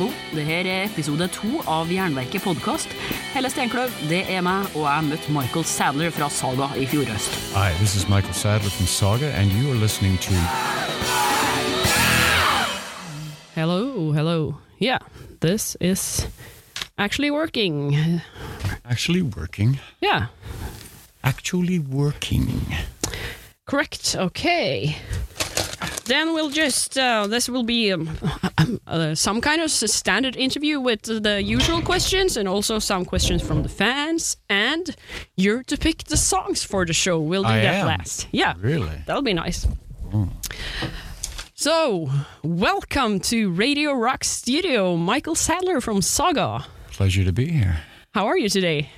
Hallo, det her er episode to av Jernverket podkast. Helle Steinkløv, det er meg, og jeg møtte Michael Sadler fra Saga i fjor høst. Hi, this is Michael Sadler from Saga, and you are listening to. Hello, hello. Yeah, this is actually working. Actually working. Yeah, Actually working. correct. Okay. Then we'll just, uh, this will be um, uh, some kind of standard interview with the usual questions and also some questions from the fans. And you're to pick the songs for the show. We'll do I that am. last. Yeah. Really? That'll be nice. So, welcome to Radio Rock Studio, Michael Sadler from Saga. Pleasure to be here. How are you today?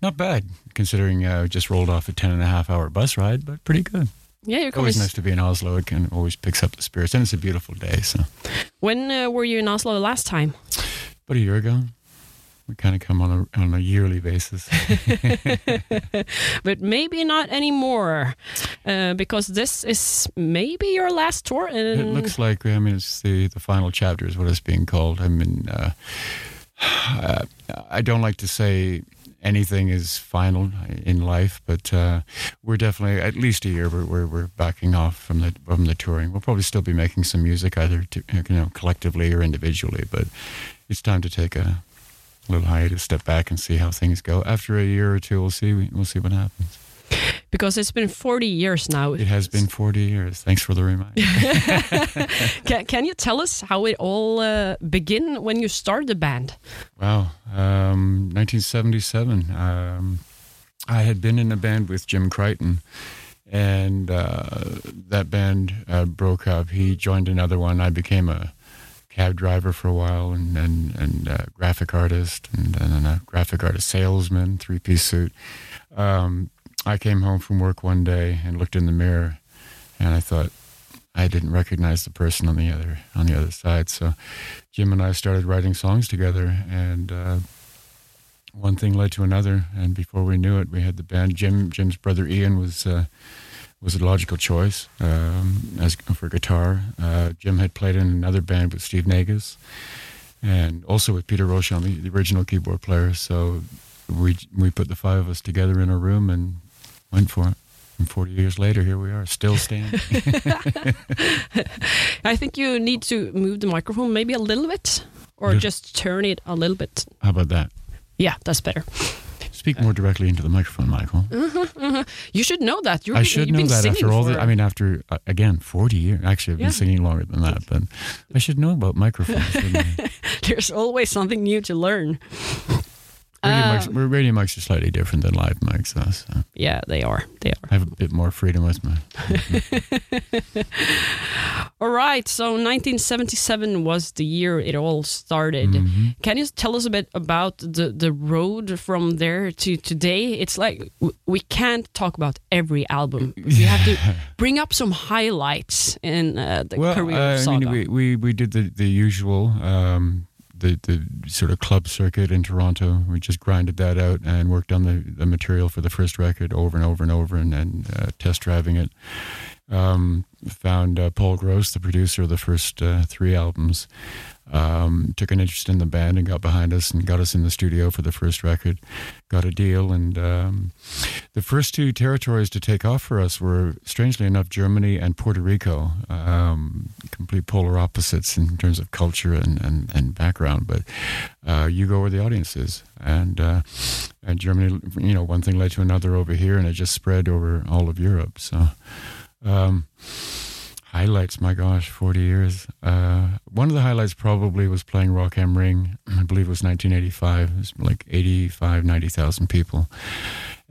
Not bad, considering uh, just rolled off a 10 and a half hour bus ride, but pretty good. Yeah, you're. Always nice to be in Oslo. It can always picks up the spirits, and it's a beautiful day. So, When uh, were you in Oslo the last time? about a year ago, we kind of come on a on a yearly basis. But maybe not anymore, uh, because this is maybe your last tour. it looks like I mean it's the the final chapter is what it's being called. I mean, uh, uh, I don't like to say anything is final in life, but uh, we're definitely at least a year. We're, we're backing off from the from the touring. We'll probably still be making some music either to, you know collectively or individually, but it's time to take a little hiatus, step back, and see how things go. After a year or two, we'll see. We'll see what happens. Because it's been 40 years now. It has been 40 years. Thanks for the reminder. Can, can you tell us how it all uh, began when you started the band? Wow. Um, 1977. Um, I had been in a band with Jim Crichton, and uh, that band uh, broke up. He joined another one. I became a cab driver for a while, and and, and uh, graphic artist, and, and then a graphic artist salesman, three piece suit. Um, I came home from work one day and looked in the mirror, and I thought I didn't recognize the person on the other on the other side. So Jim and I started writing songs together, and uh, one thing led to another. And before we knew it, we had the band. Jim Jim's brother Ian was uh, was a logical choice um, as for guitar. Uh, Jim had played in another band with Steve Negus, and also with Peter Rochon, the, the original keyboard player. So we we put the five of us together in a room and went for it. And 40 years later, here we are, still standing. I think you need to move the microphone maybe a little bit, or Yeah. just turn it a little bit. How about that? Yeah, that's better. Speak more directly into the microphone, Michael. You should know that. You're, I should know that after all for, the. I mean, after uh, again forty years. Actually, I've been Yeah. singing longer than that, but I should know about microphones. there's always something new to learn. Radio, Uh, mics, radio are slightly different than live mics, though. So Yeah, they are. They are. I have a bit more freedom with my. All right. So 1977 was the year it all started. Mm-hmm. Can you tell us a bit about the the road from there to today? It's like we can't talk about every album. We have to bring up some highlights in uh, the well, career uh, of I mean, we, we we did the the usual. Um, the, the sort of club circuit in Toronto. We just grinded that out and worked on the, the material for the first record over and over and over and, and uh, test driving it. Um, found uh, Paul Gross, the producer of the first uh, three albums, um, took an interest in the band and got behind us and got us in the studio for the first record. Got a deal, and um, the first two territories to take off for us were, strangely enough, Germany and Puerto Rico. Um, complete polar opposites in terms of culture and, and, and background, but uh, you go where the audience is, and uh, and Germany, you know, one thing led to another over here, and it just spread over all of Europe. So. Um, highlights, my gosh, 40 years. Uh, one of the highlights probably was playing Rock Am Ring. I believe it was 1985. It was like 85, 90,000 people.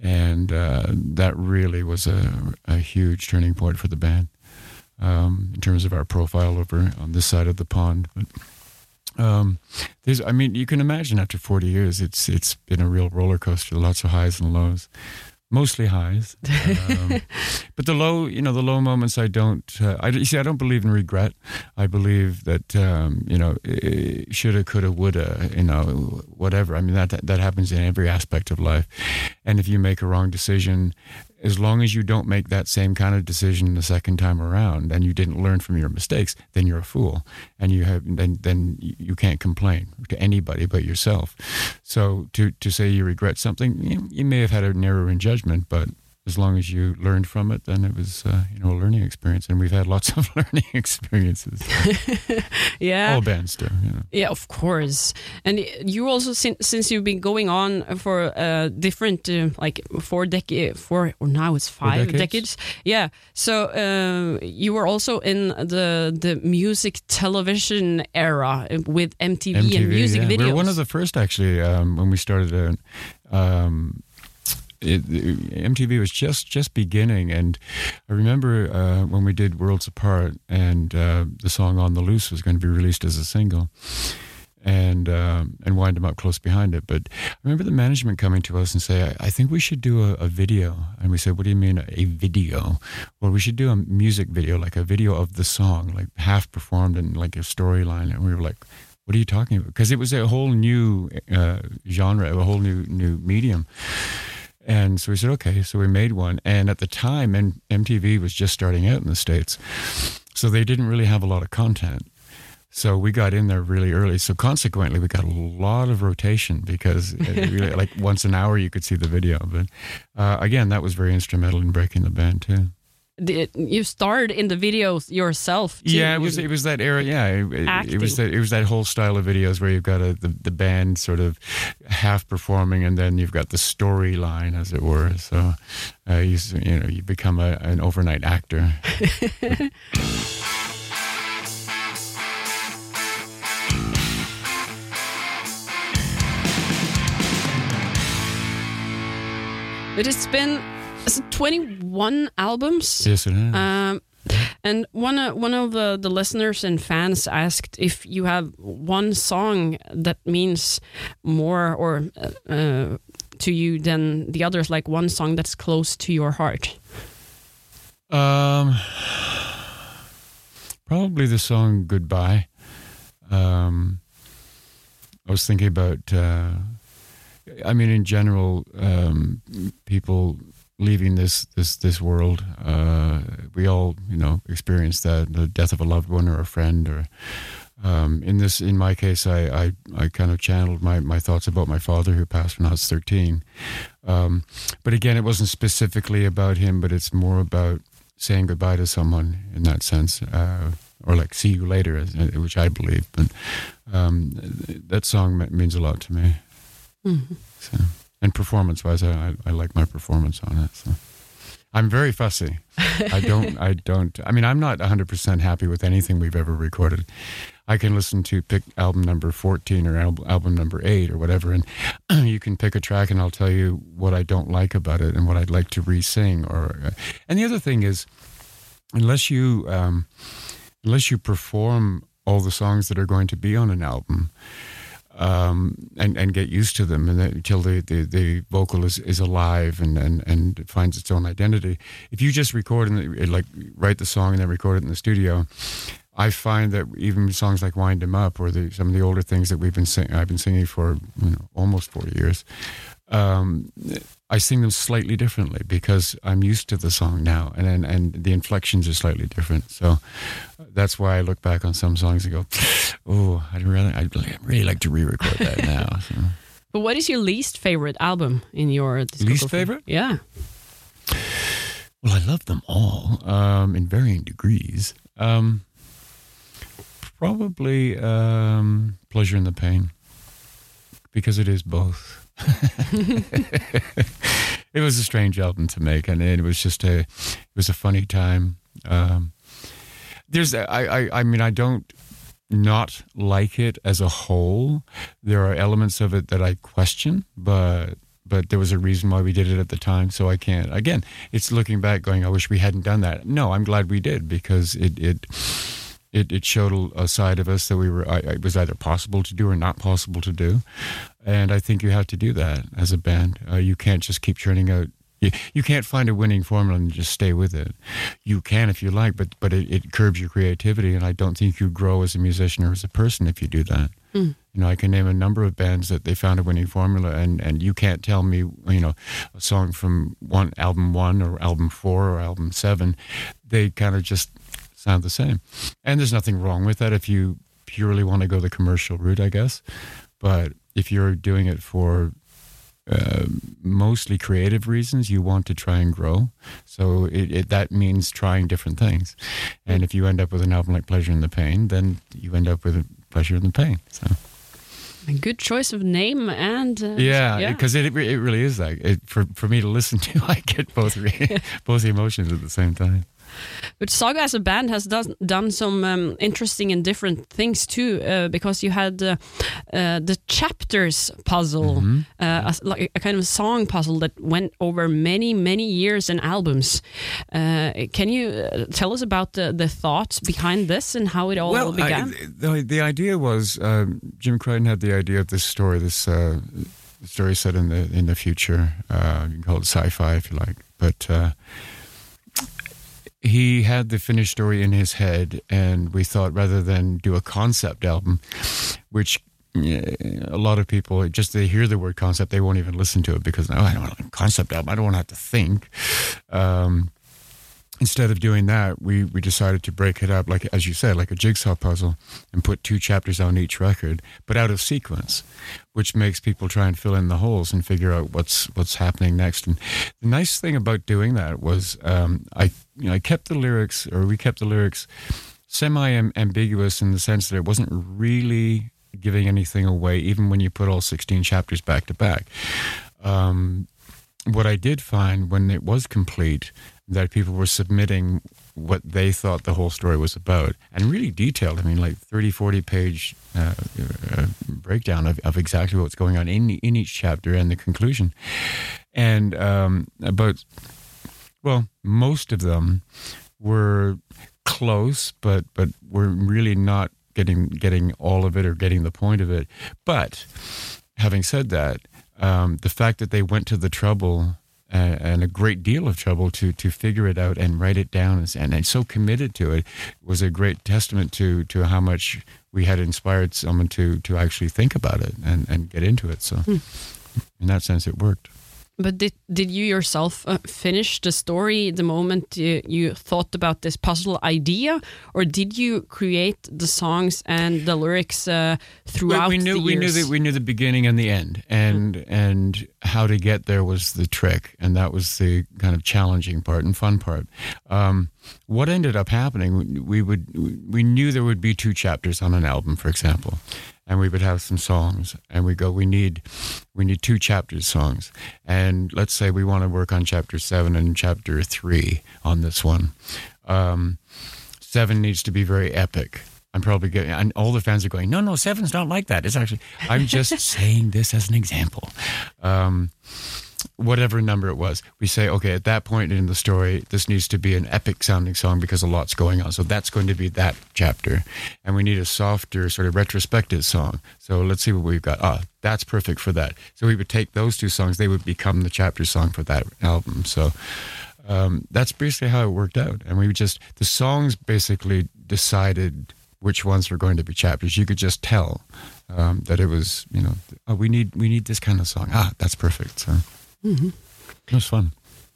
And uh, that really was a, a huge turning point for the band um, in terms of our profile over on this side of the pond. But um, there's, I mean, you can imagine after 40 years, it's it's been a real roller coaster, lots of highs and lows. Mostly highs, um, but the low, you know, the low moments. I don't. Uh, I you see. I don't believe in regret. I believe that um, you know, shoulda, coulda, woulda. You know, whatever. I mean, that, that that happens in every aspect of life. And if you make a wrong decision, as long as you don't make that same kind of decision the second time around and you didn't learn from your mistakes, then you're a fool, and you have then then you can't complain to anybody but yourself. So to to say you regret something, you, you may have had an error in judgment, but as long as you learned from it, then it was uh, you know a learning experience, and we've had lots of learning experiences. yeah, all bands do. You know. Yeah, of course. And you also since since you've been going on for uh, different uh, like four decades, four or now it's five decades? decades. Yeah. So uh, you were also in the the music television era with MTV, MTV and music yeah. videos. We were one of the first actually um, when we started. Uh, um, it, MTV was just just beginning, and I remember uh, when we did Worlds Apart, and uh, the song "On the Loose" was going to be released as a single, and um, and wind them up close behind it. But I remember the management coming to us and say, "I, I think we should do a, a, video." And we said, "What do you mean a video?" Well, we should do a music video, like a video of the song, like half performed and like a storyline. And we were like. What are you talking about? Because it was a whole new uh, genre, a whole new new medium. And so we said, okay. So we made one. And at the time, M- MTV was just starting out in the States. So they didn't really have a lot of content. So we got in there really early. So consequently, we got a lot of rotation because, really, like once an hour, you could see the video. But uh, again, that was very instrumental in breaking the band too. The, you starred in the videos yourself. Too. Yeah, it was it was that era. Yeah, it, it, was that it was that whole style of videos where you've got a, the the band sort of half performing, and then you've got the storyline, as it were. So, uh, you you know you become a, an overnight actor. But it's been it's 21 albums. Yes, it is. Um, and one uh, one of the, the listeners and fans asked if you have one song that means more or uh, uh, to you than the others, like one song that's close to your heart. Um, probably the song "Goodbye." Um, I was thinking about. Uh, I mean, in general, um, people leaving this this this world. Uh, we all, you know, experience that the death of a loved one or a friend, or um, in this, in my case, I, I, I kind of channeled my, my thoughts about my father who passed when I was thirteen. Um, but again, it wasn't specifically about him, but it's more about saying goodbye to someone in that sense. Uh, or like "see you later," which I believe, but um, that song means a lot to me. Mm-hmm. So, and performance-wise, I, I like my performance on it. So. I'm very fussy. I don't. I don't. I mean, I'm not 100 percent happy with anything we've ever recorded. I can listen to pick album number 14 or al- album number eight or whatever, and you can pick a track, and I'll tell you what I don't like about it and what I'd like to re-sing. Or, uh, and the other thing is, unless you um, unless you perform all the songs that are going to be on an album um, and and get used to them and until the, the, the vocal is, is alive and, and, and finds its own identity. If you just record and like write the song and then record it in the studio, I find that even songs like "Wind 'Em Up" or the, some of the older things that we've been sing- I've been singing for you know, almost forty years, um, I sing them slightly differently because I'm used to the song now, and, and and the inflections are slightly different. So that's why I look back on some songs and go, "Oh, I'd really, I'd really like to re-record that now." So. But what is your least favorite album in your least favorite? Yeah. Well, I love them all um, in varying degrees. Um, probably um, pleasure and the pain because it is both. it was a strange album to make, and it was just a it was a funny time. Um, there's I, I I mean I don't not like it as a whole. There are elements of it that I question, but but there was a reason why we did it at the time, so I can't. Again, it's looking back, going, I wish we hadn't done that. No, I'm glad we did because it it it, it showed a side of us that we were it was either possible to do or not possible to do, and I think you have to do that as a band. Uh, you can't just keep churning out. You, you can't find a winning formula and just stay with it. You can if you like, but but it, it curbs your creativity, and I don't think you grow as a musician or as a person if you do that. Mm. You know, I can name a number of bands that they found a winning formula, and and you can't tell me, you know, a song from one album one or album four or album seven. They kind of just sound the same, and there's nothing wrong with that if you purely want to go the commercial route, I guess. But if you're doing it for uh, mostly creative reasons, you want to try and grow. So it, it, that means trying different things. And if you end up with an album like Pleasure in the Pain, then you end up with Pleasure in the Pain. So. A good choice of name and uh, yeah, because yeah. it, it really is like it, for for me to listen to, I get both both emotions at the same time. But Saga as a band has done, done some um, interesting and different things too, uh, because you had uh, uh, the chapters puzzle, mm-hmm. Uh, a, like a kind of song puzzle that went over many, many years and albums. Uh, can you uh, tell us about the, the thoughts behind this and how it all well, began? I, the, the idea was um, Jim Crichton had the idea of this story, this story set in the in the future. you can call it sci-fi if you like, but he had the finished story in his head, and we thought rather than do a concept album, which a lot of people just they hear the word concept, they won't even listen to it because oh, I don't want a concept album. I don't want to have to think. Um, instead of doing that, we, we decided to break it up, like as you said, like a jigsaw puzzle, and put two chapters on each record, but out of sequence, which makes people try and fill in the holes and figure out what's what's happening next. And the nice thing about doing that was um, I you know, I kept the lyrics, or we kept the lyrics semi ambiguous in the sense that it wasn't really giving anything away, even when you put all 16 chapters back to back. Um, what I did find when it was complete that people were submitting what they thought the whole story was about and really detailed. I mean, like 30, 40 page uh, uh, breakdown of, of exactly what's going on in, in each chapter and the conclusion. And um, about, well, most of them were close, but, but were really not getting, getting all of it or getting the point of it. But having said that, um, the fact that they went to the trouble uh, and a great deal of trouble to to figure it out and write it down and, and so committed to it was a great testament to to how much we had inspired someone to to actually think about it and and get into it so hmm. in that sense it worked but did did you yourself uh, finish the story the moment you, you, thought about this puzzle idea, or did you create the songs and the lyrics uh, throughout well, we knew, the We knew that we knew the beginning and the end, and mm. and how to get there was the trick, and that was the kind of challenging part and fun part. Um, what ended up happening, we would we knew there would be two chapters on an album, for example, and we would have some songs and we go we need we need two chapters songs and let's say we want to work on chapter seven and chapter three on this one um, seven needs to be very epic I'm probably getting, and all the fans are going, no, no, seven's not like that. It's actually, I'm just saying this as an example. Um, whatever number it was, we say, okay, at that point in the story, this needs to be an epic sounding song because a lot's going on. So that's going to be that chapter. And we need a softer, sort of retrospective song. So let's see what we've got. Ah, that's perfect for that. So we would take those two songs, they would become the chapter song for that album. So um, that's basically how it worked out. And we just, the songs basically decided which ones were going to be chapters. You could just tell um, that it was, you know, oh, we need we need this kind of song. Ah, that's perfect. So. Mm-hmm. It was fun.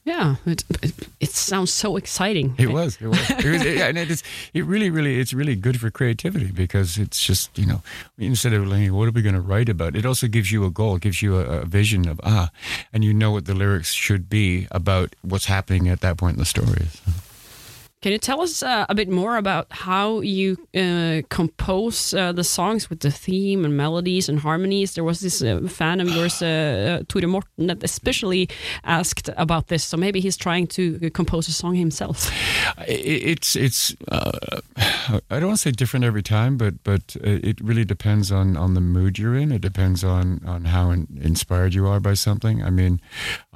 Yeah, it, it, it, sounds so exciting. It was. It was. It, was, it, and it's it really, really, it's really good for creativity because it's just you know instead of like what are we going to write about, it also gives you a goal, it gives you a, a, vision of ah, and you know what the lyrics should be about what's happening at that point in the story. So. Can you tell us uh, a bit more about how you uh, compose uh, the songs with the theme and melodies and harmonies? There was this uh, fan of yours, uh, uh, Tore Morten, that especially asked about this. So maybe he's trying to compose a song himself. It's it's I don't want to say different every time, but but it really depends on on the mood you're in. It depends on on how in, inspired you are by something. I mean,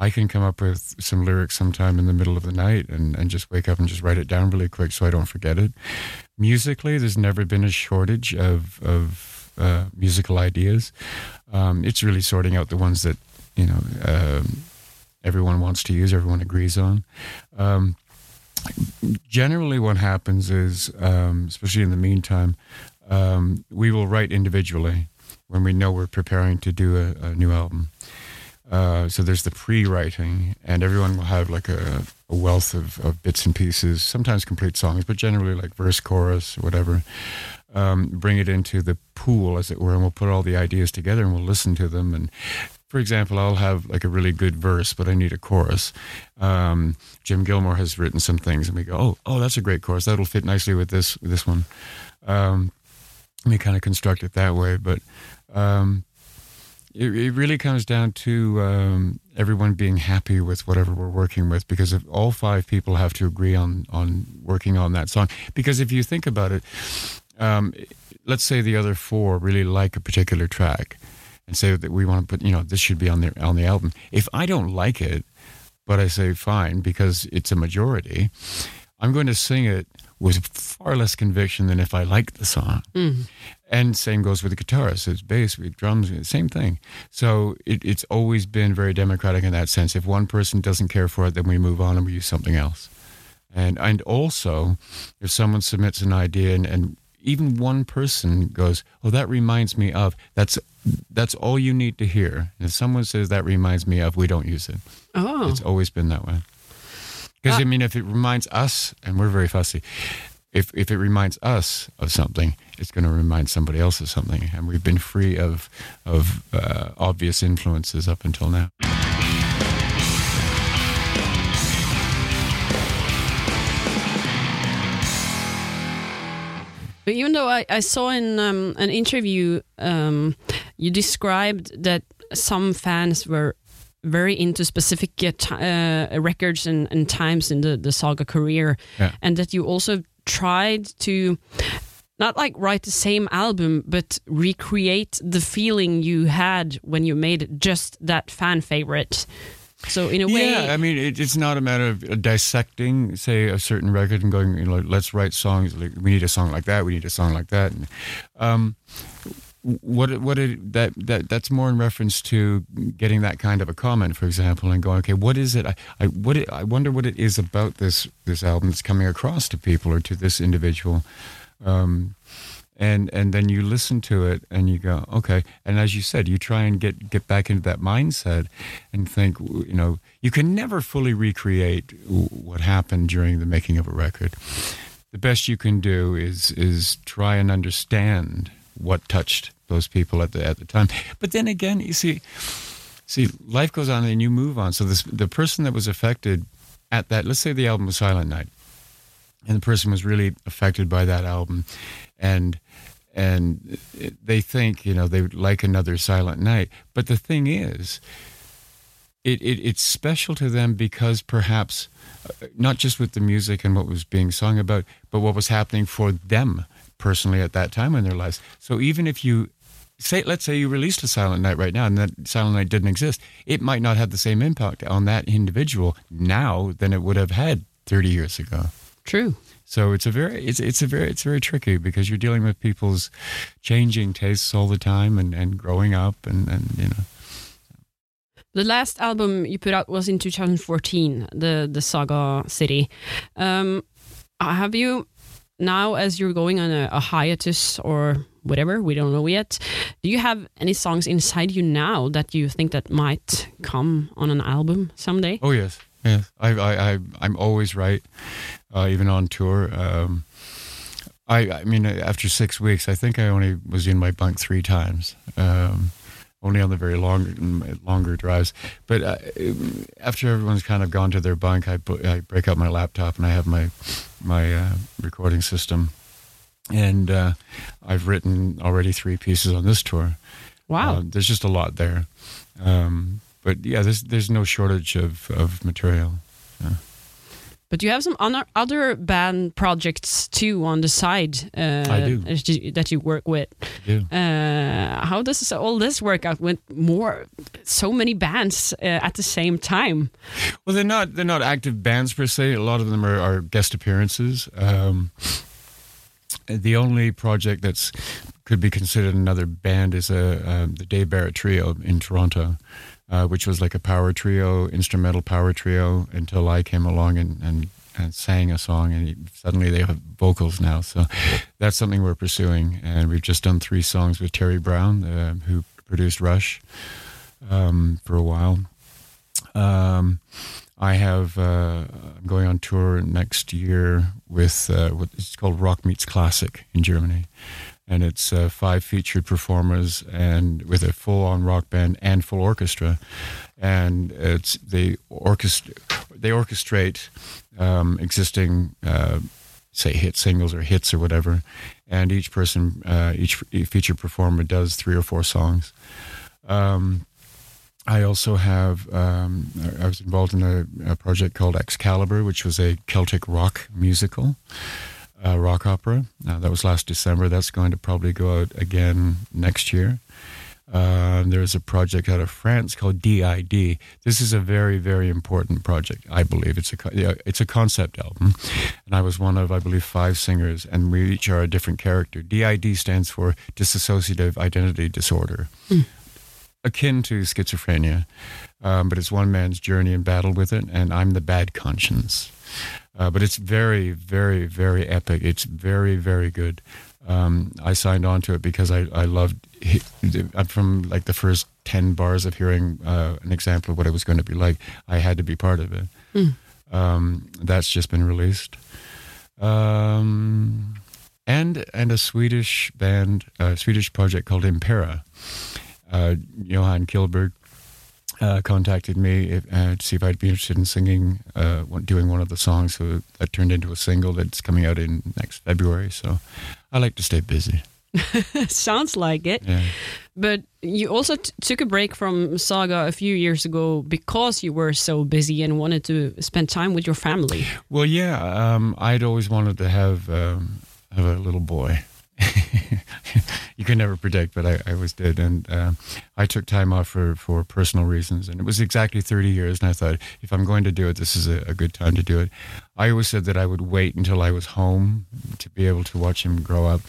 I can come up with some lyrics sometime in the middle of the night and and just wake up and just write it down really quick so I don't forget it. Musically, there's never been a shortage of of uh, musical ideas. Um, it's really sorting out the ones that you know um, everyone wants to use, everyone agrees on. Um, generally, what happens is, um, especially in the meantime, um, we will write individually when we know we're preparing to do a, a new album. Uh, so there's the pre-writing, and everyone will have like a, a wealth of, of, bits and pieces, sometimes complete songs, but generally like verse, chorus, whatever. Um, bring it into the pool, as it were, and we'll put all the ideas together and we'll listen to them. And for example, I'll have like a really good verse, but I need a chorus. Um, Jim Gilmour has written some things, and we go, "Oh, oh, that's a great chorus. That'll fit nicely with this this one." Um, we kind of construct it that way, but um, it, it, really comes down to um, everyone being happy with whatever we're working with because if all five people have to agree on on working on that song because if you think about it um, let's say the other four really like a particular track and say that we want to put you know this should be on the on the album if i don't like it but i say fine because it's a majority i'm going to sing it with far less conviction than if I liked the song. Mm. And same goes with the guitarist. It's bass, with drums, same thing. So it, it's always been very democratic in that sense. If one person doesn't care for it, then we move on and we use something else. And and also, if someone submits an idea and, and even one person goes, "Oh, that reminds me of," that's that's all you need to hear. And if someone says that reminds me of, we don't use it. Oh, it's always been that way. Because, uh, I mean, if it reminds us, and we're very fussy, if, if it reminds us of something, it's going to remind somebody else of something. And we've been free of, of uh, obvious influences up until now. But even though I, I saw in um, an interview, um, you described that some fans were very into specific uh, uh, records and, and, times in the, the saga career, yeah. and that you also tried to not like write the same album, but recreate the feeling you had when you made just that fan favorite. So in a way, yeah, I mean, it, it's not a matter of dissecting, say, a certain record and going, you know, let's write songs. Like we need a song like that. We need a song like that. And, um, what what it, that that that's more in reference to getting that kind of a comment, for example, and going, okay, what is it? I, I what it, I wonder what it is about this this album that's coming across to people or to this individual, um, and and then you listen to it and you go, okay, and as you said, you try and get get back into that mindset and think, you know, you can never fully recreate what happened during the making of a record. The best you can do is is try and understand what touched those people at the at the time. But then again, you see, see, life goes on and you move on. So this the person that was affected at that, let's say the album was Silent Knight, and the person was really affected by that album, and and they think you know they would like another Silent Knight. But the thing is, it, it it's special to them because perhaps uh, not just with the music and what was being sung about, but what was happening for them personally at that time in their lives. So even if you say, let's say you released a Silent Knight right now and that Silent Knight didn't exist, it might not have the same impact on that individual now than it would have had 30 years ago. True. So it's a very it's it's a very it's very tricky because you're dealing with people's changing tastes all the time and, and growing up and, and you know. The last album you put out was in 2014, the the Sagacity. Um, have you now as you're going on a, a, hiatus or whatever we don't know yet do you have any songs inside you now that you think that might come on an album someday oh yes yes i i, I i'm always right uh, even on tour um, I, I mean, after six weeks, I think I only was in my bunk three times. Um, only on the very long, longer drives. But uh, after everyone's kind of gone to their bunk, I, I break out my laptop and I have my my uh, recording system, and uh, I've written already three pieces on this tour. Wow, uh, there's just a lot there. Um, but yeah, there's there's no shortage of of material. Yeah. But you have some other band projects too on the side uh, that you work with. Uh, how does all this work out with more, so many bands uh, at the same time? Well, they're not they're not active bands per se. A lot of them are, are guest appearances. Um, the only project that's could be considered another band is a uh, the Dave Barrett Trio in Toronto uh, which was like a power trio, instrumental power trio, until I came along and, and and sang a song, and he, suddenly they have vocals now. So that's something we're pursuing, and we've just done three songs with Terry Brown, uh, who produced Rush um, for a while. Um, I have uh, I'm going on tour next year with uh, what it's called Rock Meets Classic in Germany, and it's uh, five featured performers and with a full-on rock band and full orchestra, and it's they orchestra they orchestrate um, existing uh, say hit singles or hits or whatever, and each person uh, each featured performer does three or four songs. Um, I also have, um, I was involved in a, a, project called Excalibur, which was a Celtic rock musical, uh, rock opera. Uh, that was last December. That's going to probably go out again next year. Uh, there's a project out of France called DID. This is a very, very important project. I believe it's a it's a concept album, and I was one of I believe five singers, and we each are a different character. DID stands for dissociative identity disorder. Mm akin to schizophrenia, um, but it's one man's journey and battle with it, and I'm the bad conscience. Uh, but it's very, very, very epic. It's very, very good. Um, I signed on to it because I, I loved. I'm from like the first ten bars of hearing uh, an example of what it was going to be like. I had to be part of it. Mm. Um, that's just been released. Um, and and a Swedish band, a Swedish project called Impera uh, Johan Kihlberg uh, contacted me if, uh, to see if I'd be interested in singing, uh, doing one of the songs. So that turned into a single that's coming out in next February. So I like to stay busy. Sounds like it. Yeah. But you also t- took a break from Saga a few years ago because you were so busy and wanted to spend time with your family. Well, yeah, um, I'd always wanted to have um, have a little boy. you can never predict, but I, I always did. And uh, I took time off for, for personal reasons. And it was exactly 30 years. And I thought, if I'm going to do it, this is a, a, good time to do it. I always said that I would wait until I was home to be able to watch him grow up.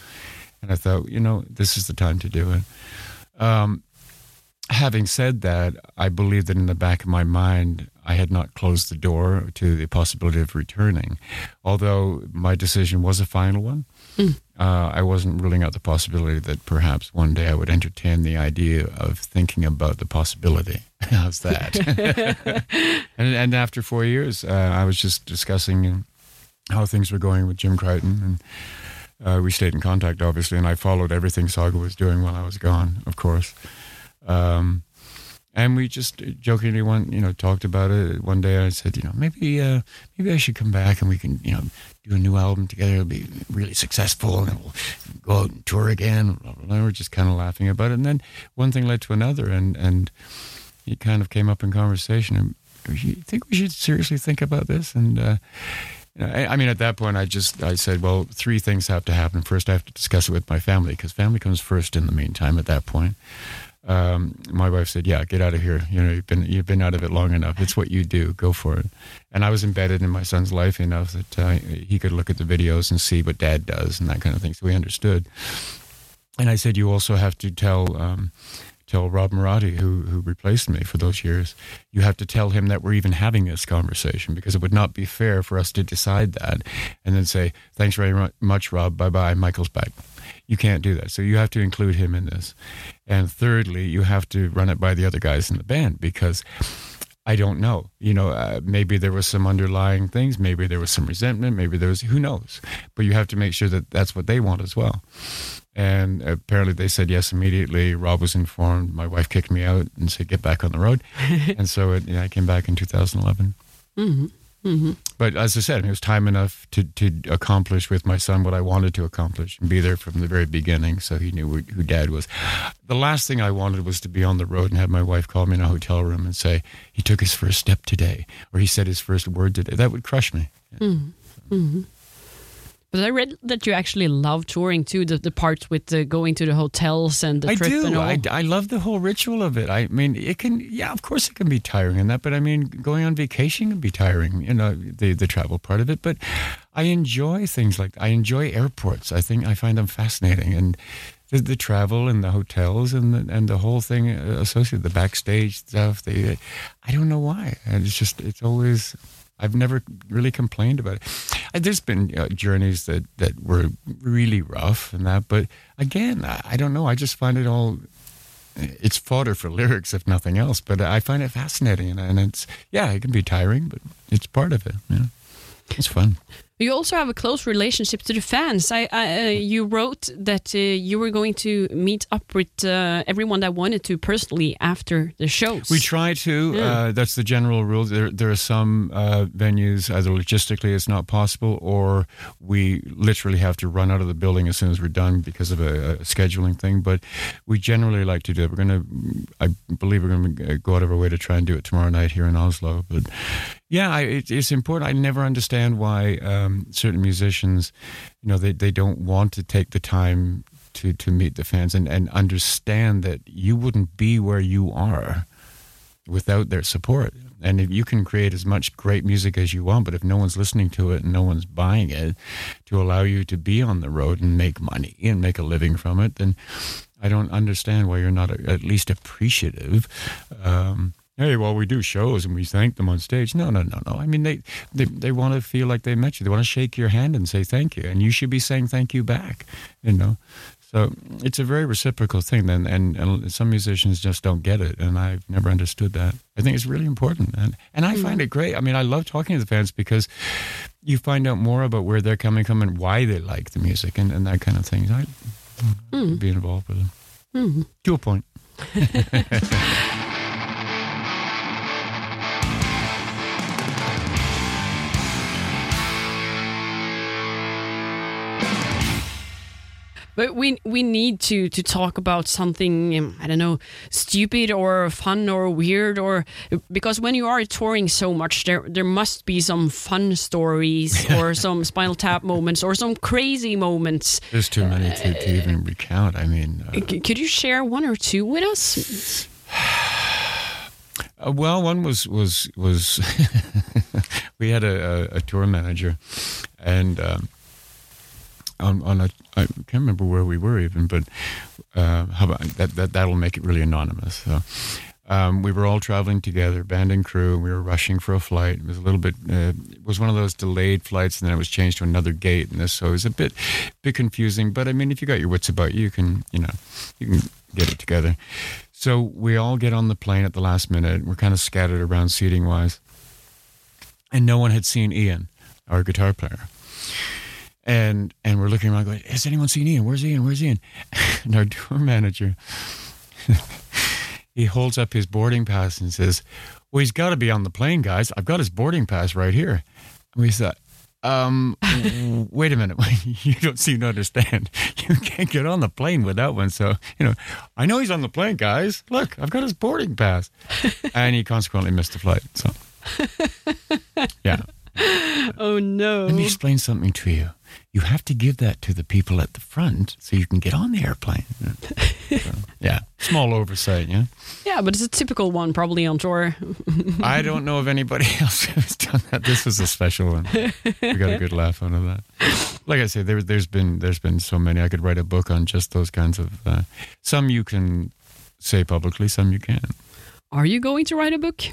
And I thought, you know, this is the time to do it. Um, having said that, I believe that in the back of my mind, I had not closed the door to the possibility of returning. Although my decision was a final one, mm. uh, I wasn't ruling out the possibility that perhaps one day I would entertain the idea of thinking about the possibility. How's that? and, and, after four years, uh, I was just discussing how things were going with Jim Crichton and. Uh, we stayed in contact, obviously, and I followed everything Saga was doing while I was gone, of course. Um, and we just jokingly one, you know, talked about it one day. I said, you know, maybe, uh, maybe I should come back and we can, you know, do a new album together. It'll be really successful, and we'll go out and tour again. And we're just kind of laughing about it. And then one thing led to another, and and it kind of came up in conversation. And you think we should seriously think about this? And uh, I, I mean, at that point, I just I said, well, three things have to happen. First, I have to discuss it with my family because family comes first. In the meantime, at that point um, my wife said, "Yeah, get out of here. You know, you've been you've been out of it long enough. It's what you do. Go for it." And I was embedded in my son's life enough that uh, he could look at the videos and see what Dad does and that kind of thing. So we understood. And I said, "You also have to tell." Um, tell Rob Moratti, who who replaced me for those years, you have to tell him that we're even having this conversation because it would not be fair for us to decide that and then say, "Thanks very much, Rob. Bye bye. Michael's back." You can't do that. So you have to include him in this. And thirdly, you have to run it by the other guys in the band because I don't know. You know, uh, maybe there was some underlying things. Maybe there was some resentment. Maybe there was, who knows? But you have to make sure that that's what they want as well. And apparently they said yes immediately. Rob was informed. My wife kicked me out and said, get back on the road. and so it, you know, I came back in 2011. Mm-hmm. Mm-hmm. But as I said, it was time enough to, to accomplish with my son what I wanted to accomplish and be there from the very beginning so he knew who dad was. The last thing I wanted was to be on the road and have my wife call me in a hotel room and say, he took his first step today or he said his first word today. That would crush me. Mm-hmm. mm-hmm. But I read that you actually love touring too, the, the parts with the going to the hotels and the I trip do. and all. I, I love the whole ritual of it. I mean, it can, yeah, of course it can be tiring in that, but I mean, going on vacation can be tiring, you know, the, the travel part of it. But I enjoy things like, I enjoy airports. I think I find them fascinating. And the, the travel and the hotels and the, and the whole thing associated, the backstage stuff, the, I don't know why. And it's just, it's always, I've never really complained about it. Uh, There's been uh, journeys that that were really rough and that, but again, I, I don't know. I just find it all. It's fodder for lyrics, if nothing else. But I find it fascinating, and, and it's yeah, it can be tiring, but it's part of it. Yeah, it's fun. You also have a close relationship to the fans. I, I uh, you wrote that uh, you were going to meet up with uh, everyone that wanted to personally after the shows. We try to. Yeah. Uh, that's the general rule. There, there are some uh, venues either logistically it's not possible, or we literally have to run out of the building as soon as we're done because of a, a scheduling thing. But we generally like to do it. We're going to, I believe, we're going to go out of our way to try and do it tomorrow night here in Oslo. But yeah, I, it, it's important. I never understand why um, certain musicians, you know, they, they don't want to take the time to, to meet the fans and, and understand that you wouldn't be where you are without their support. And if you can create as much great music as you want, but if no one's listening to it and no one's buying it to allow you to be on the road and make money and make a living from it, then I don't understand why you're not at least appreciative. Um, hey, well, we do shows and we thank them on stage. No, no, no, no. I mean, they they, they want to feel like they met you. They want to shake your hand and say thank you, and you should be saying thank you back. You know. So it's a very reciprocal thing, and, and and some musicians just don't get it, and I've never understood that. I think it's really important, and and I find it great. I mean, I love talking to the fans because you find out more about where they're coming from and why they like the music and, and that kind of thing. I Mm. be involved with them Mm. to a point. But we we need to to talk about something um, I don't know stupid or fun or weird or because when you are touring so much there there must be some fun stories or some Spinal Tap moments or some crazy moments. There's too many to, to even recount. I mean, uh, C- could you share one or two with us? Uh, well, one was was was we had a, a, a tour manager, and um, on on a I can't remember where we were even, but uh, how about that? That that'll make it really anonymous. So. Um, we were all traveling together, band and crew. And We were rushing for a flight. It was a little bit. Uh, it was one of those delayed flights, and then it was changed to another gate, and this. So it was a bit, bit confusing. But I mean, if you got your wits about you, you can, you know, you can get it together. So we all get on the plane at the last minute. We're kind of scattered around seating wise. And no one had seen Ian, our guitar player. And and we're looking around going, Has anyone seen Ian? Where's Ian? Where's Ian? And our tour manager he holds up his boarding pass and says, Well, he's gotta be on the plane, guys. I've got his boarding pass right here. And we thought, um, wait a minute. You don't seem to understand. You can't get on the plane without one. So, you know, I know he's on the plane, guys. Look, I've got his boarding pass. and he consequently missed the flight. So, yeah. Oh no! Let me explain something to you. You have to give that to the people at the front so you can get on the airplane. So, yeah. Small oversight, yeah. Yeah, but it's a typical one, probably on tour. I don't know of anybody else who's done that. This was a special one. We got a good laugh out of that. Like I say, there, there's been there's been so many. I could write a book on just those kinds of. Uh, some you can say publicly, some you can't. Are you going to write a book?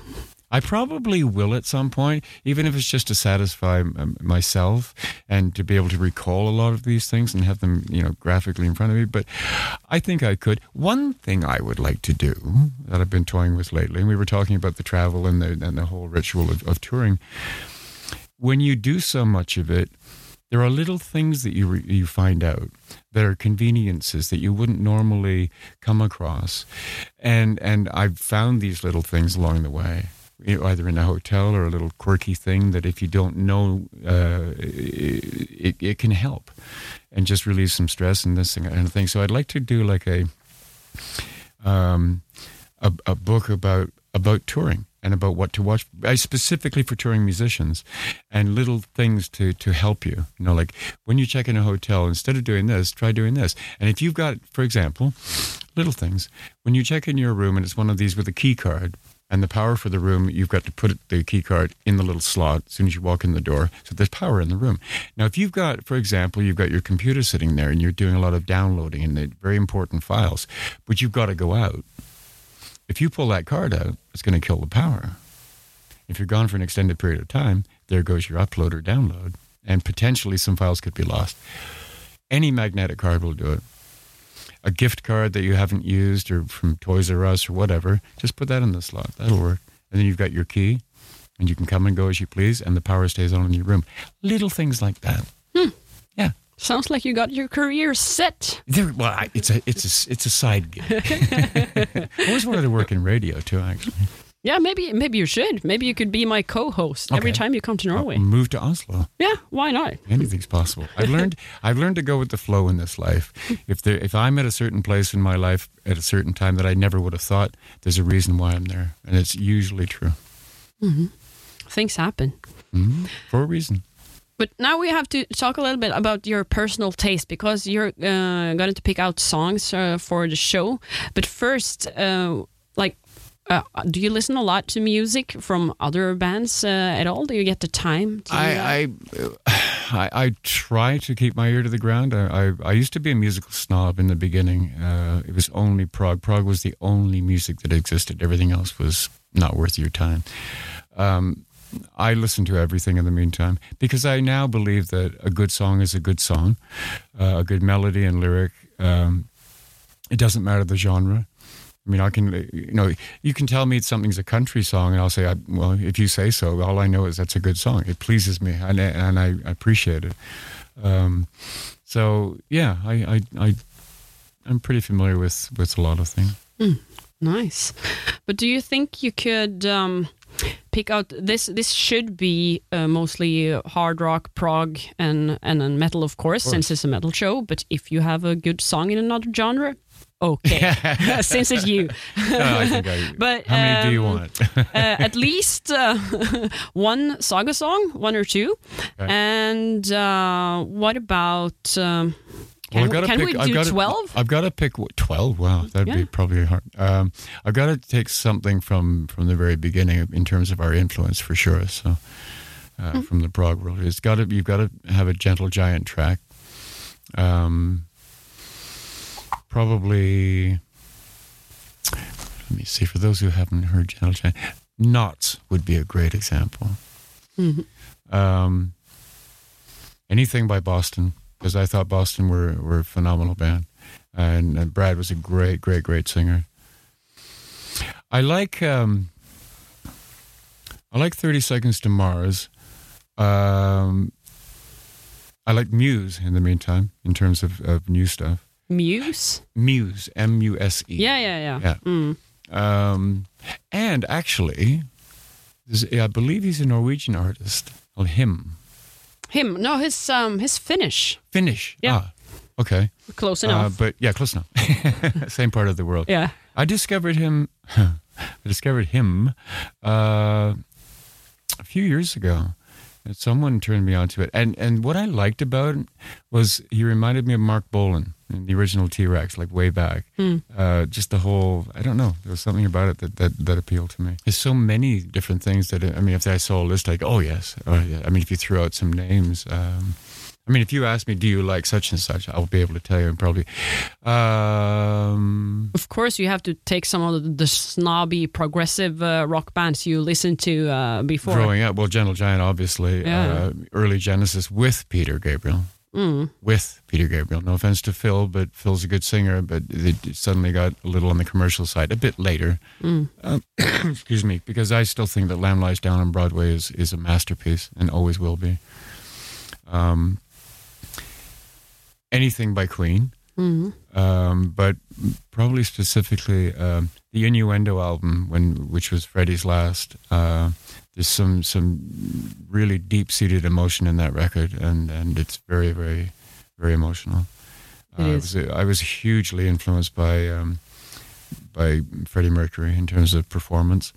I probably will at some point, even if it's just to satisfy um, myself and to be able to recall a lot of these things and have them, you know, graphically in front of me. But I think I could. One thing I would like to do that I've been toying with lately, and we were talking about the travel and the and the whole ritual of, of touring. When you do so much of it, there are little things that you re- you find out that are conveniences that you wouldn't normally come across, and and I've found these little things along the way either in a hotel or a little quirky thing that if you don't know, uh, it, it can help and just release some stress and this kind of thing. So I'd like to do like a um, a, a book about about touring and about what to watch, I specifically for touring musicians, and little things to to help you. You know, like when you check in a hotel, instead of doing this, try doing this. And if you've got, for example, little things when you check in your room and it's one of these with a key card and the power for the room, you've got to put the key card in the little slot as soon as you walk in the door. So there's power in the room. Now, if you've got, for example, you've got your computer sitting there and you're doing a lot of downloading and very important files, but you've got to go out. If you pull that card out, it's going to kill the power. If you're gone for an extended period of time, there goes your upload or download, and potentially some files could be lost. Any magnetic card will do it. A gift card that you haven't used, or from Toys R Us or whatever, just put that in the slot. That'll work. And then you've got your key, and you can come and go as you please, and the power stays on in your room. Little things like that. Hmm. Yeah. Sounds like you got your career set. There, well, I, it's a it's a it's a side gig. I always wanted to work in radio too. Actually, Yeah, maybe maybe you should. Maybe you could be my co-host every time you come to Norway. move to Oslo. yeah, why not? Anything's possible. I've learned. I've learned to go with the flow in this life. If there, if I'm at a certain place in my life at a certain time that I never would have thought, there's a reason why I'm there, and it's usually true Things happen. hmm for a reason. But now we have to talk a little bit about your personal taste because you're uh, going to pick out songs uh, for the show. But first, uh, like, uh, do you listen a lot to music from other bands uh, at all? Do you get the time? To? I, I, I, I try to keep my ear to the ground. I, I, I used to be a musical snob in the beginning. Uh, it was only prog. Prog was the only music that existed. Everything else was not worth your time. Um, I listen to everything in the meantime because I now believe that a good song is a good song, uh, a good melody and lyric. Um, it doesn't matter the genre. I mean, I can, you know, you can tell me something's a country song, and I'll say, I, well, if you say so, all I know is that's a good song. It pleases me, and, I- and I appreciate it. Um, so, yeah, I, I, I, I'm pretty familiar with with a lot of things. Nice. But do you think you could um, pick out this? This should be uh, mostly hard rock, prog, and and then metal, of course, since it's a metal show. But if you have a good song in another genre, okay, since it's you. No, I think I, But, how many do you um, want? uh, at least uh, one saga song, one or two. Okay. And uh, what about? Um, Well, can I've gotta can pick- we I've do gotta- twelve? I've got to pick twelve. Wow, that'd Yeah. be probably hard. Um, I've got to take something from from the very beginning in terms of our influence for sure. So uh, Hmm. from the prog world, it's got to you've got to have a gentle giant track. Um, probably. Let me see. For those who haven't heard Gentle Giant, Knots would be a great example. Mhm. Um, anything by Boston because I thought Boston were were a phenomenal band, and, and Brad was a great, great, great singer. I like um, I like Thirty Seconds to Mars. Um, I like Muse in the meantime in terms of, of new stuff. Muse. Muse, M U S E. Yeah, yeah, yeah. Yeah. Mm. Um, and actually, I believe he's a Norwegian artist. Called him. Him. No, his um his Finnish. Finnish. Yeah. Ah, okay. Close Uh, enough. but yeah, close enough. Same part of the world. yeah. I discovered him. I discovered him uh, a few years ago. And someone turned me onto it, and and what I liked about it was he reminded me of Marc Bolan in the original T Rex, like way back. Uh, just the whole, I don't know, there was something about it that, that that appealed to me. There's so many different things that I mean, if I saw a list, like, oh yes, oh yeah. I mean, if you threw out some names. Um, I mean, if you ask me, do you like such and such, I'll be able to tell you. And probably, um, Of course, you have to take some of the, the snobby progressive uh, rock bands you listened to uh, before. growing up, well, Gentle Giant, obviously, Yeah. uh, early Genesis with Peter Gabriel. Mm. With Peter Gabriel. No offense to Phil, but Phil's a good singer, but it suddenly got a little on the commercial side a bit later. Mm. Um, excuse me, because I still think that Lamb Lies Down on Broadway is, is a masterpiece and always will be. Um, anything by Queen. Mhm. um, but probably specifically um, the Innuendo album, when which was Freddie's last. Uh, there's some some really deep seated emotion in that record, and and it's very very very emotional. Uh, is. Was, I was hugely influenced by um, by Freddie Mercury in terms of performance.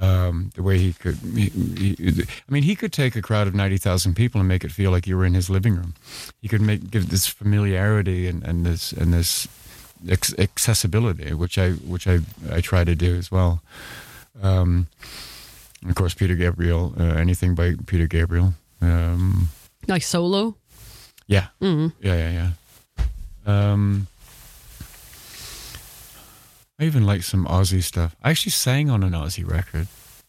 Um, the way he could, he, he, I mean, he could take a crowd of ninety thousand people and make it feel like you were in his living room. He could make give this familiarity and, and this and this ex- accessibility, which I which I I try to do as well. Um, of course, Peter Gabriel, uh, anything by Peter Gabriel. Um, Like solo. yeah, Mm. yeah, yeah, yeah. Um, I even like some Ozzy stuff. I actually sang on an Ozzy record.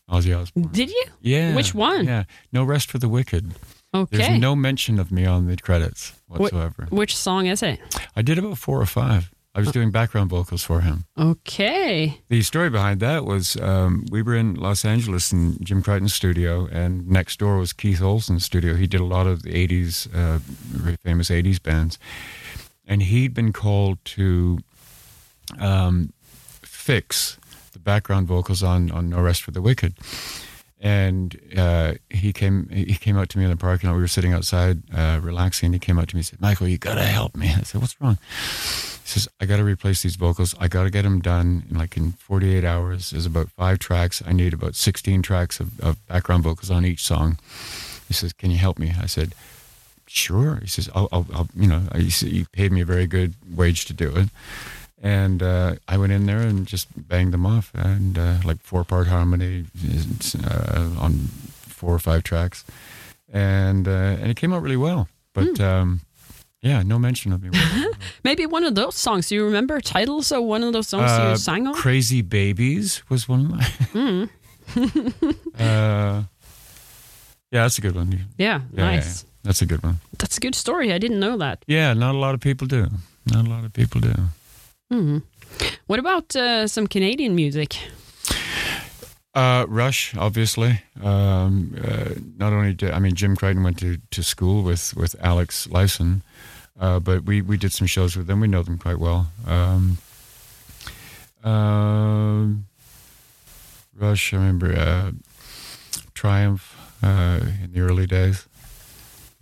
Ozzy Osbourne. Did you? Yeah. Which one? Yeah. No Rest for the Wicked. Okay. There's no mention of me on the credits whatsoever. Which song is it? I did about four or five. I was doing background vocals for him. Okay. The story behind that was um, we were in Los Angeles in Jim Crichton's studio, and next door was Keith Olsen's studio. He did a lot of the 80s, uh, very famous 80s bands. And he'd been called to um, fix the background vocals on, on No Rest for the Wicked. And uh, he came he came out to me in the parking lot. We were sitting outside uh, relaxing. He came out to me and said, Michael, you got to help me. I said, What's wrong? He says, I got to replace these vocals. I got to get them done in like in 48 hours. There's about five tracks. I need about 16 tracks of, of background vocals on each song. He says, Can you help me? I said, Sure. He says, I'll, I'll, I'll you know, he, he paid me a very good wage to do it. And uh, I went in there and just banged them off, and uh, like four part harmony uh, on four or five tracks, and uh, and it came out really well. But um, yeah, no mention of me. Maybe one of those songs. Do you remember titles of one of those songs Uh, you sang on? Crazy Babies was one of uh, yeah, that's a good one. yeah, Yeah, nice. yeah, that's a good one. That's a good story. I didn't know that. Yeah, not a lot of people do. Not a lot of people do. Hmm. What about uh, some Canadian music? Uh, Rush, obviously. Um, uh, not only did I mean Jim Crichton went to, to school with with Alex Lifeson, uh, but we, we did some shows with them. We know them quite well. Um, um, Rush, I remember uh, Triumph uh, in the early days.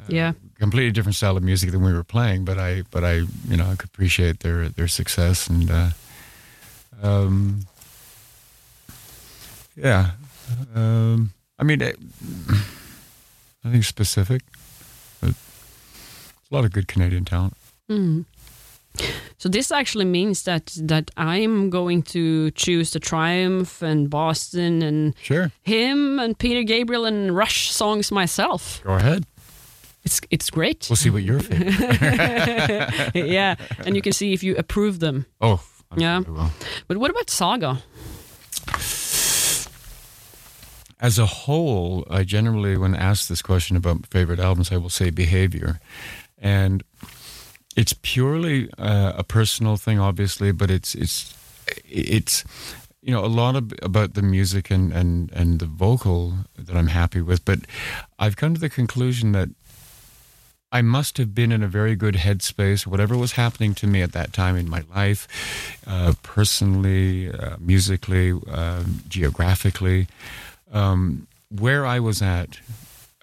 Yeah. Completely different style of music than we were playing, but I but I you know I could appreciate their their success and uh, um, yeah. Um, I mean, it, nothing specific, but a lot of good Canadian talent. Hmm. So this actually means that that I'm going to choose the Triumph and Boston and Sure, him and Peter Gabriel and Rush songs myself. go ahead. It's it's great. We'll see what your favorite. yeah, and you can see if you approve them. Oh, I'm Yeah. sure But what about Saga? As a whole, I generally, when asked this question about favorite albums, I will say Behavior, and it's purely uh, a personal thing, obviously, but it's it's it's you know a lot of, about the music and and and the vocal that I'm happy with, but I've come to the conclusion that I must have been in a very good headspace, whatever was happening to me at that time in my life, uh, personally, uh, musically, um geographically. Um, where I was at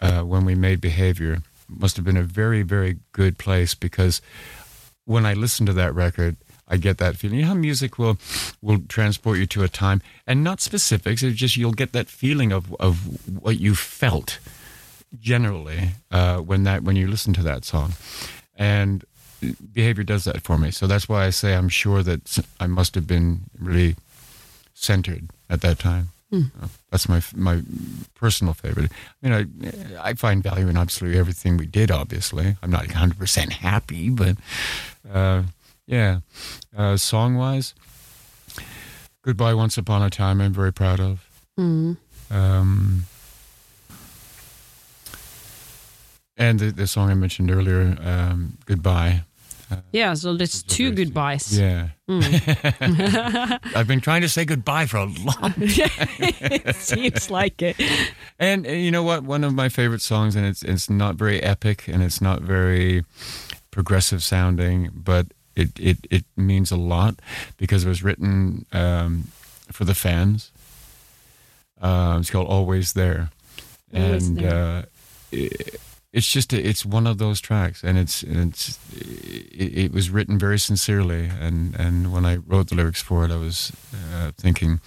uh, when we made Behavior must have been a very, very good place because when I listen to that record, I get that feeling. You know how music will will transport you to a time, and not specifics. It's just you'll get that feeling of of what you felt generally uh, when that when you listen to that song, and behavior does that for me. So that's why I say I'm sure that I must have been really centered at that time. Uh, That's my my personal favorite. I mean, I I find value in absolutely everything we did. Obviously, I'm not 100 percent happy, but uh, yeah, uh, song wise, "Goodbye Once Upon a Time" I'm very proud of. Mm. Um, and the, the song I mentioned earlier, um, "Goodbye." Yeah, so that's Those are two very- goodbyes. Yeah, Mm. I've been trying to say goodbye for a long time. it seems like it. And, and you know what? One of my favorite songs, and it's it's not very epic, and it's not very progressive sounding, but it it, it means a lot because it was written um, for the fans. Uh, it's called "Always There," Always and There. Uh, it, it's just a, it's one of those tracks, and it's it's it, it was written very sincerely, and and when I wrote the lyrics for it, I was uh, thinking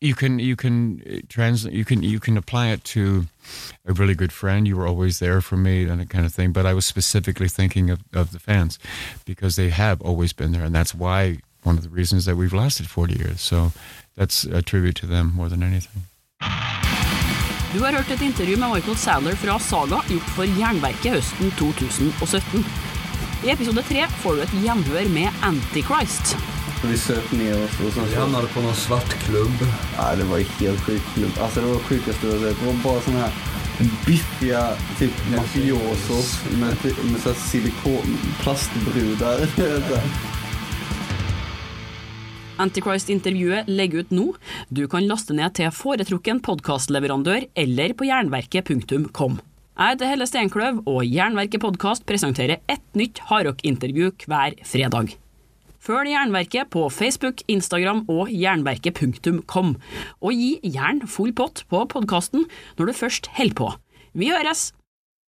you can you can uh, translate you can you can apply it to a really good friend. You were always there for me and that kind of thing but i was specifically thinking of, of the fans because they have always been there and that's why one of the reasons that we've lasted 40 years. So that's a tribute to them more than anything Du har hørt et intervju med Michael Sandler fra Saga gjort for Jernverket høsten 2017. I episode tre får du et gjenhør med Antichrist. Vi søkte ned oss og sånn. Vi så... på noen svart klubb. Ja, det var ikke helt sjukt klubb. Altså, det var det sjukaste jag har sett. Det var bare sånne her biffiga typ mafiosos med, med, med så här Antichrist-intervjuet legger ut nå. Du kan laste ned til foretrukken podkastleverandør eller på jernverket.kom. Jeg heter Helle Steinkløv, og Jernverket podkast presenterer ett nytt hardrock-intervju hver fredag. Følg Jernverket på Facebook, Instagram og jernverket.kom, og gi jern full pott på podkasten når du først holder på. Vi høres!